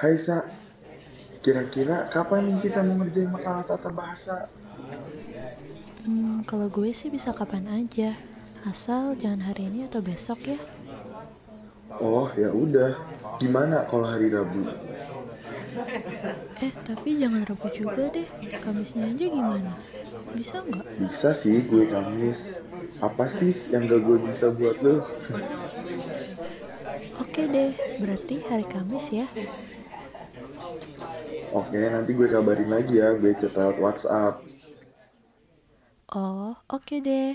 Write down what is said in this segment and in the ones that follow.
Hai Sa, kira-kira kapan nih kita mau ngerjain makalah tata bahasa? Hmm, kalau gue sih bisa kapan aja. Asal jangan hari ini atau besok ya. Oh ya udah, gimana kalau hari Rabu? Eh, tapi jangan Rabu juga deh. Kamisnya aja gimana? Bisa nggak? Bisa sih gue Kamis. Apa sih yang gak gue bisa buat lo? Oke deh, berarti hari Kamis ya. Oke, nanti gue kabarin lagi ya, gue chat lewat WhatsApp. Oh, oke deh.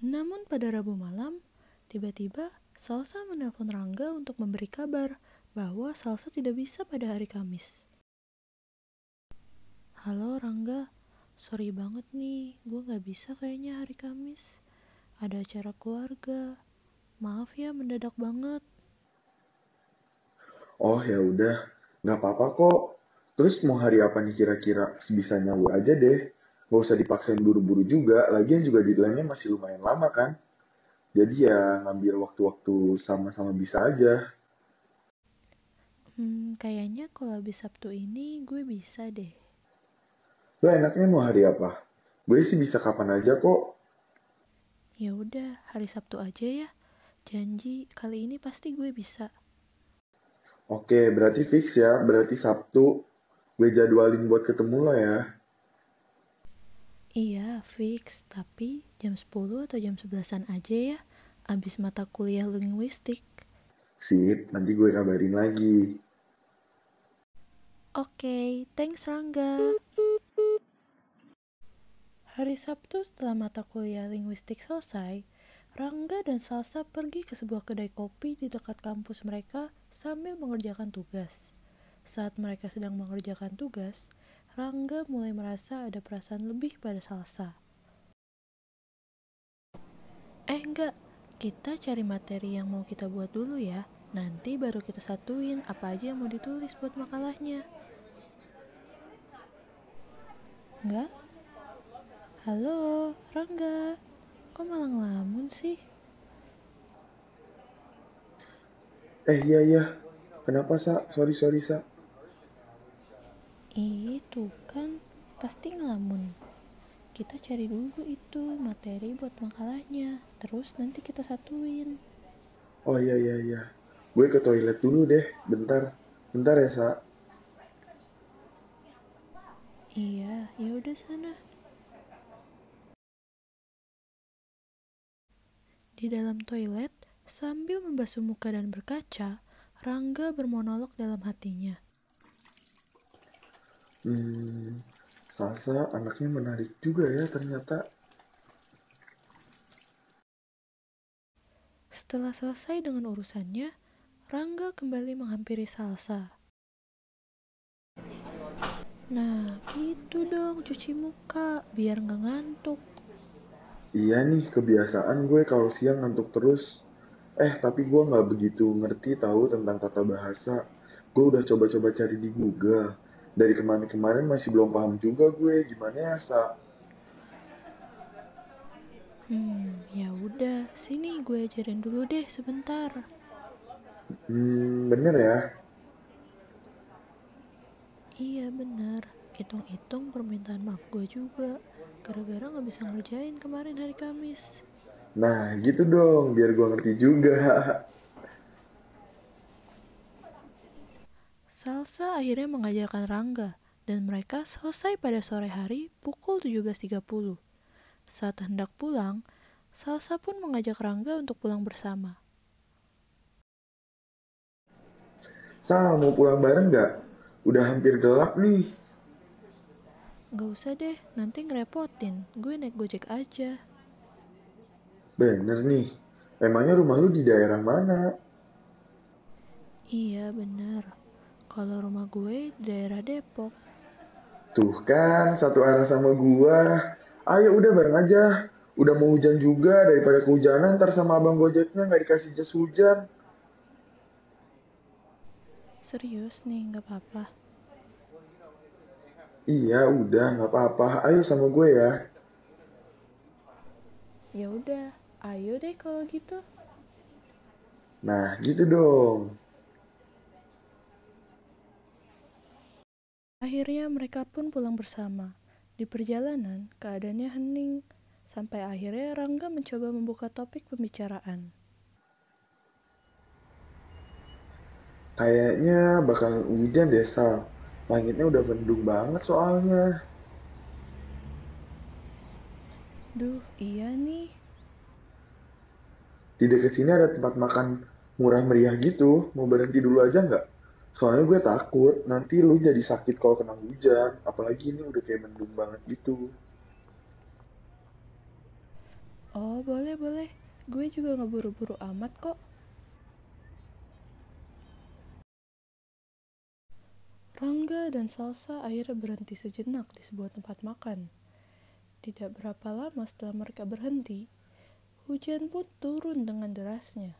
Namun pada Rabu malam, tiba-tiba Salsa menelpon Rangga untuk memberi kabar bahwa Salsa tidak bisa pada hari Kamis. Halo Rangga, sorry banget nih, gue gak bisa kayaknya hari Kamis. Ada acara keluarga. Maaf ya mendadak banget. Oh ya udah, nggak apa-apa kok. Terus mau hari apa nih kira-kira? Sebisanya gue aja deh. Gak usah dipaksain buru-buru juga. Lagian juga deadline-nya masih lumayan lama kan. Jadi ya ngambil waktu-waktu sama-sama bisa aja. Hmm, kayaknya kalau habis Sabtu ini gue bisa deh. Lo enaknya mau hari apa? Gue sih bisa kapan aja kok. Ya udah, hari Sabtu aja ya. Janji kali ini pasti gue bisa. Oke, berarti fix ya. Berarti Sabtu. Gue jadwalin buat ketemu lo ya. Iya, fix. Tapi jam 10 atau jam 11-an aja ya. Abis mata kuliah linguistik. Sip, nanti gue kabarin lagi. Oke, thanks Rangga. Hari Sabtu setelah mata kuliah linguistik selesai, Rangga dan Salsa pergi ke sebuah kedai kopi di dekat kampus mereka sambil mengerjakan tugas. Saat mereka sedang mengerjakan tugas, Rangga mulai merasa ada perasaan lebih pada Salsa. Eh enggak, kita cari materi yang mau kita buat dulu ya. Nanti baru kita satuin apa aja yang mau ditulis buat makalahnya. Enggak? Halo, Rangga. Kok malah ngelamun sih? Eh iya iya, kenapa Sa? Sorry sorry Sa. Itu kan pasti ngelamun. Kita cari dulu itu materi buat makalahnya. Terus nanti kita satuin. Oh iya iya iya. Gue ke toilet dulu deh, bentar. Bentar ya Sa. Iya, ya udah sana. Di dalam toilet, sambil membasuh muka dan berkaca, Rangga bermonolog dalam hatinya. Hmm, Sasa anaknya menarik juga ya ternyata. Setelah selesai dengan urusannya, Rangga kembali menghampiri Salsa. Nah, gitu dong cuci muka, biar nggak ngantuk. Iya nih, kebiasaan gue kalau siang ngantuk terus. Eh, tapi gue nggak begitu ngerti tahu tentang tata bahasa. Gue udah coba-coba cari di Google. Dari kemarin-kemarin masih belum paham juga gue gimana ya, Sa. Hmm, ya udah, sini gue ajarin dulu deh sebentar. Hmm, bener ya? Iya bener, hitung-hitung permintaan maaf gue juga. Gara-gara gak bisa ngerjain kemarin hari Kamis. Nah, gitu dong, biar gue ngerti juga. Salsa akhirnya mengajarkan Rangga, dan mereka selesai pada sore hari pukul 17.30. Saat hendak pulang, Salsa pun mengajak Rangga untuk pulang bersama. Sa, mau pulang bareng nggak? Udah hampir gelap nih. Gak usah deh, nanti ngerepotin. Gue naik gojek aja. Bener nih. Emangnya rumah lu di daerah mana? Iya bener. Kalau rumah gue di daerah Depok. Tuh kan, satu arah sama gua. Ayo udah bareng aja. Udah mau hujan juga, daripada kehujanan ntar sama abang gojeknya nggak dikasih jas hujan. Serius nih, gak apa-apa. Iya, udah nggak apa-apa. Ayo sama gue ya. Ya udah, Ayo deh kalau gitu. Nah, gitu dong. Akhirnya mereka pun pulang bersama. Di perjalanan, keadaannya hening. Sampai akhirnya Rangga mencoba membuka topik pembicaraan. Kayaknya bakal hujan deh, Sal. Langitnya udah mendung banget soalnya. Duh, iya nih. Di dekat sini ada tempat makan murah meriah gitu. Mau berhenti dulu aja nggak? Soalnya gue takut nanti lu jadi sakit kalau kena hujan. Apalagi ini udah kayak mendung banget gitu. Oh, boleh, boleh. Gue juga nggak buru-buru amat kok. Rangga dan Salsa akhirnya berhenti sejenak di sebuah tempat makan. Tidak berapa lama setelah mereka berhenti, hujan pun turun dengan derasnya.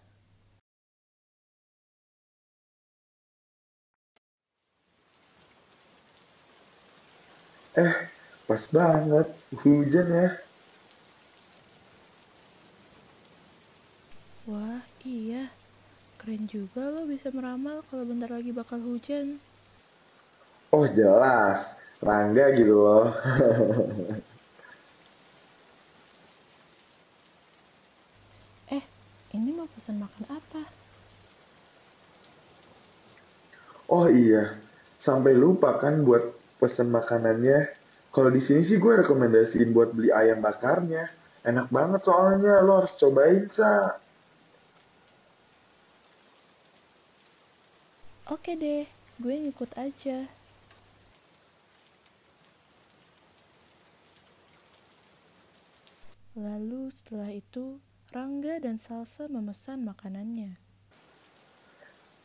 Eh, pas banget. Hujan ya. Wah, iya. Keren juga lo bisa meramal kalau bentar lagi bakal hujan. Oh jelas. Rangga gitu loh. Eh, ini mau pesan makan apa? Oh iya. Sampai lupa kan buat pesen makanannya. Kalau di sini sih gue rekomendasiin buat beli ayam bakarnya. Enak banget soalnya. Lo harus cobain, Sa. Oke deh, gue ngikut aja. Lalu setelah itu, Rangga dan Salsa memesan makanannya.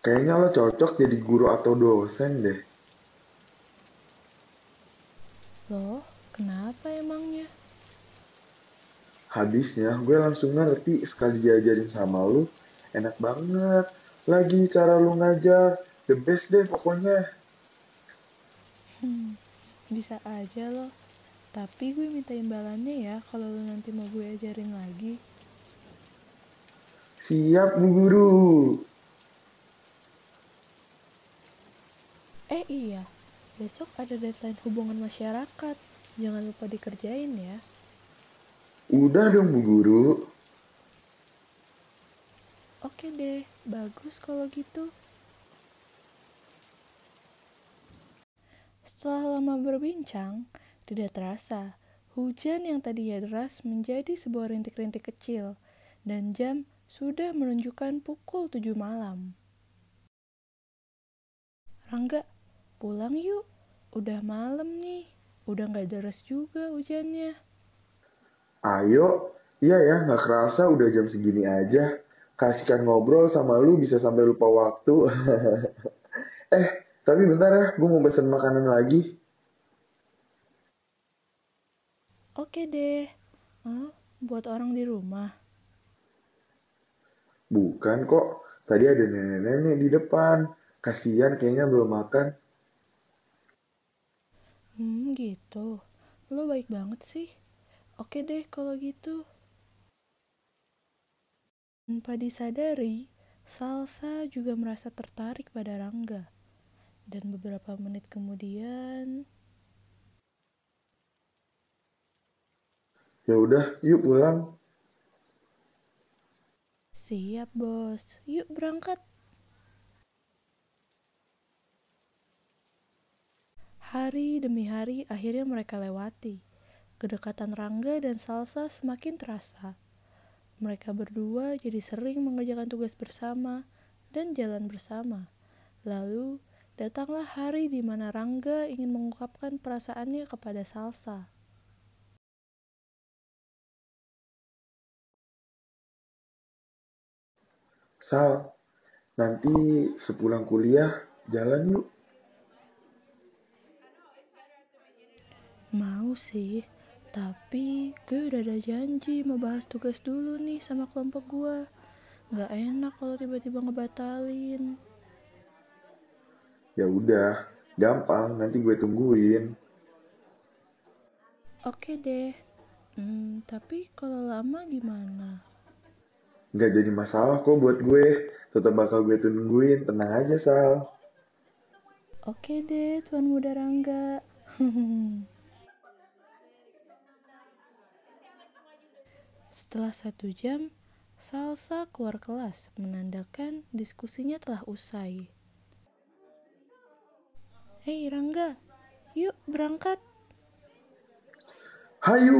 Kayaknya lo cocok jadi guru atau dosen deh. Loh, kenapa emangnya? Habisnya gue langsung ngerti sekali diajarin sama lu. Enak banget. Lagi cara lu ngajar. The best deh pokoknya. Hmm, bisa aja loh. Tapi gue minta imbalannya ya kalau lo nanti mau gue ajarin lagi. Siap, Bu Guru. Eh iya, besok ada deadline hubungan masyarakat. Jangan lupa dikerjain ya. Udah dong, Bu Guru. Oke deh, bagus kalau gitu. Setelah lama berbincang, tidak terasa, hujan yang tadinya deras menjadi sebuah rintik-rintik kecil, dan jam sudah menunjukkan pukul 7 malam. Rangga, pulang yuk. Udah malam nih. Udah gak deras juga hujannya. Ayo. Iya ya, nggak kerasa udah jam segini aja. Kasihkan ngobrol sama lu bisa sampai lupa waktu. eh, tapi bentar ya, gue mau pesen makanan lagi. Oke deh. Oh, buat orang di rumah. Bukan kok, tadi ada nenek-nenek di depan. Kasian kayaknya belum makan. Hmm, gitu. Lo baik banget sih. Oke deh kalau gitu. Tanpa disadari, Salsa juga merasa tertarik pada Rangga. Dan beberapa menit kemudian, Ya udah, yuk pulang. Siap bos. Yuk berangkat. Hari demi hari akhirnya mereka lewati. Kedekatan Rangga dan Salsa semakin terasa. Mereka berdua jadi sering mengerjakan tugas bersama dan jalan bersama. Lalu datanglah hari di mana Rangga ingin mengungkapkan perasaannya kepada Salsa. Sal, nanti sepulang kuliah jalan yuk. Mau sih, tapi gue udah ada janji mau bahas tugas dulu nih sama kelompok gue. Gak enak kalau tiba-tiba ngebatalin. Ya udah, gampang, nanti gue tungguin. Oke deh. Hmm, tapi kalau lama gimana? Nggak jadi masalah kok buat gue. Tetap bakal gue tungguin, tenang aja Sal. Oke deh, Tuan Muda Rangga. Setelah satu jam, Salsa keluar kelas, menandakan diskusinya telah usai. Hei Rangga, yuk berangkat. Hayu!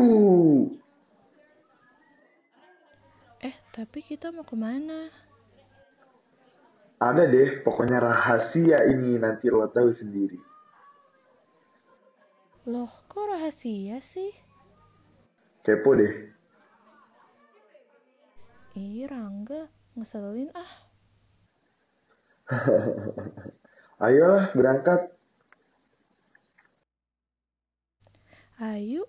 Eh, tapi kita mau ke mana? Ada deh, pokoknya rahasia ini nanti lo tahu sendiri. Loh, kok rahasia sih? Kepo deh. Ih, Rangga, ngeselin ah. Ayolah berangkat. Ayo.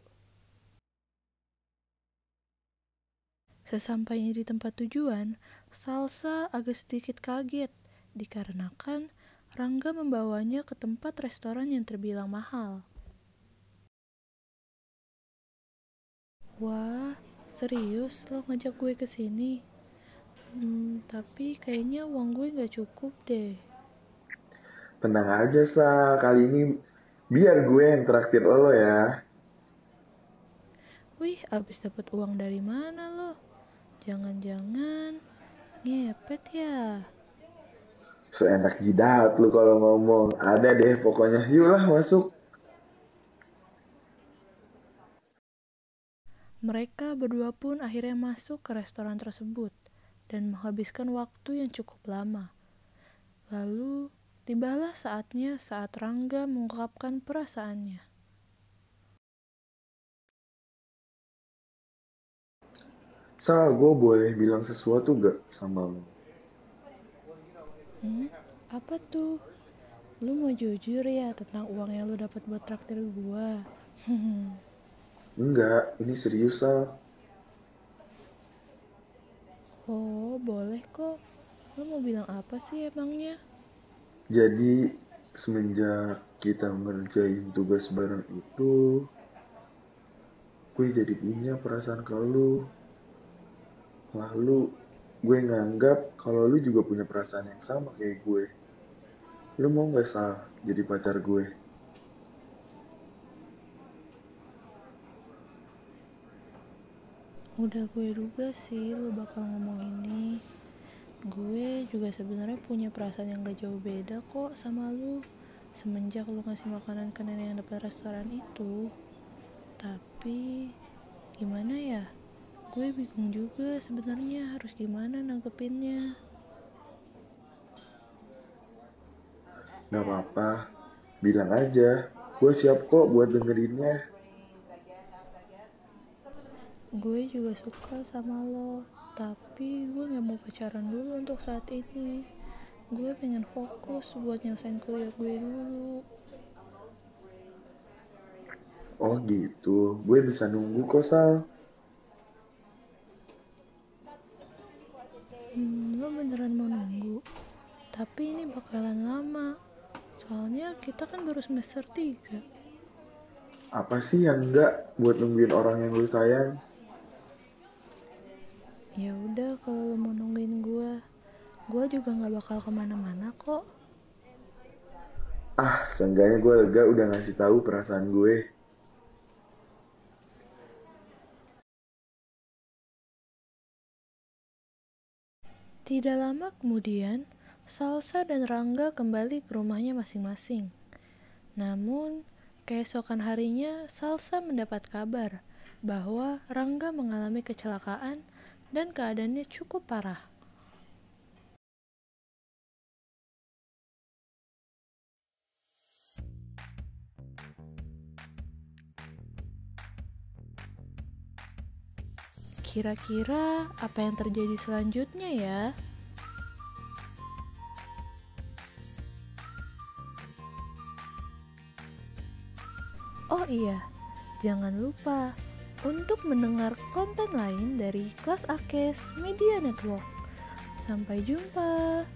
Sesampainya di tempat tujuan, Salsa agak sedikit kaget dikarenakan Rangga membawanya ke tempat restoran yang terbilang mahal. Wah, serius lo ngajak gue ke sini? Hmm, tapi kayaknya uang gue nggak cukup deh. Tenang aja, Sa. Kali ini biar gue yang traktir lo ya. Wih, abis dapat uang dari mana lo? Jangan-jangan ngepet ya? So enak jidat lu kalau ngomong. Ada deh pokoknya. Yuk lah masuk. Mereka berdua pun akhirnya masuk ke restoran tersebut dan menghabiskan waktu yang cukup lama. Lalu, tibalah saatnya saat Rangga mengungkapkan perasaannya. Sa, gue boleh bilang sesuatu gak sama lo? Hmm, apa tuh? Lu mau jujur ya tentang uang yang lu dapat buat traktir gua? Enggak, ini serius, Sa. oh, boleh kok. Lu mau bilang apa sih emangnya? Jadi, semenjak kita ngerjain tugas bareng itu, gue jadi punya perasaan ke lu. Lalu, gue nganggap kalau lu juga punya perasaan yang sama kayak gue. Lu mau gak, Sa, jadi pacar gue? Udah gue duga sih lu bakal ngomong ini. Gue juga sebenarnya punya perasaan yang gak jauh beda kok sama lu. Semenjak lu ngasih makanan ke nenek yang depan restoran itu. Tapi gimana ya? Gue bingung juga sebenarnya harus gimana nanggepinnya. Gak apa-apa, bilang aja. Gue siap kok buat dengerinnya. Gue juga suka sama lo, tapi gue gak mau pacaran dulu untuk saat ini. Gue pengen fokus buat nyelesain kuliah gue dulu. Oh gitu, gue bisa nunggu kok, Sal. Hmm, lo beneran mau nunggu? Tapi ini bakalan lama. Soalnya kita kan baru semester 3. Apa sih yang enggak buat nungguin orang yang lu sayang? Ya udah kalau lo mau nungguin gue, gue juga nggak bakal ke mana-mana kok. Ah, seenggaknya gue lega udah ngasih tahu perasaan gue. Tidak lama kemudian, Salsa dan Rangga kembali ke rumahnya masing-masing. Namun, keesokan harinya Salsa mendapat kabar bahwa Rangga mengalami kecelakaan dan keadaannya cukup parah. Kira-kira apa yang terjadi selanjutnya ya? Oh iya, jangan lupa untuk mendengar konten lain dari kelas Akes Media Network. Sampai jumpa.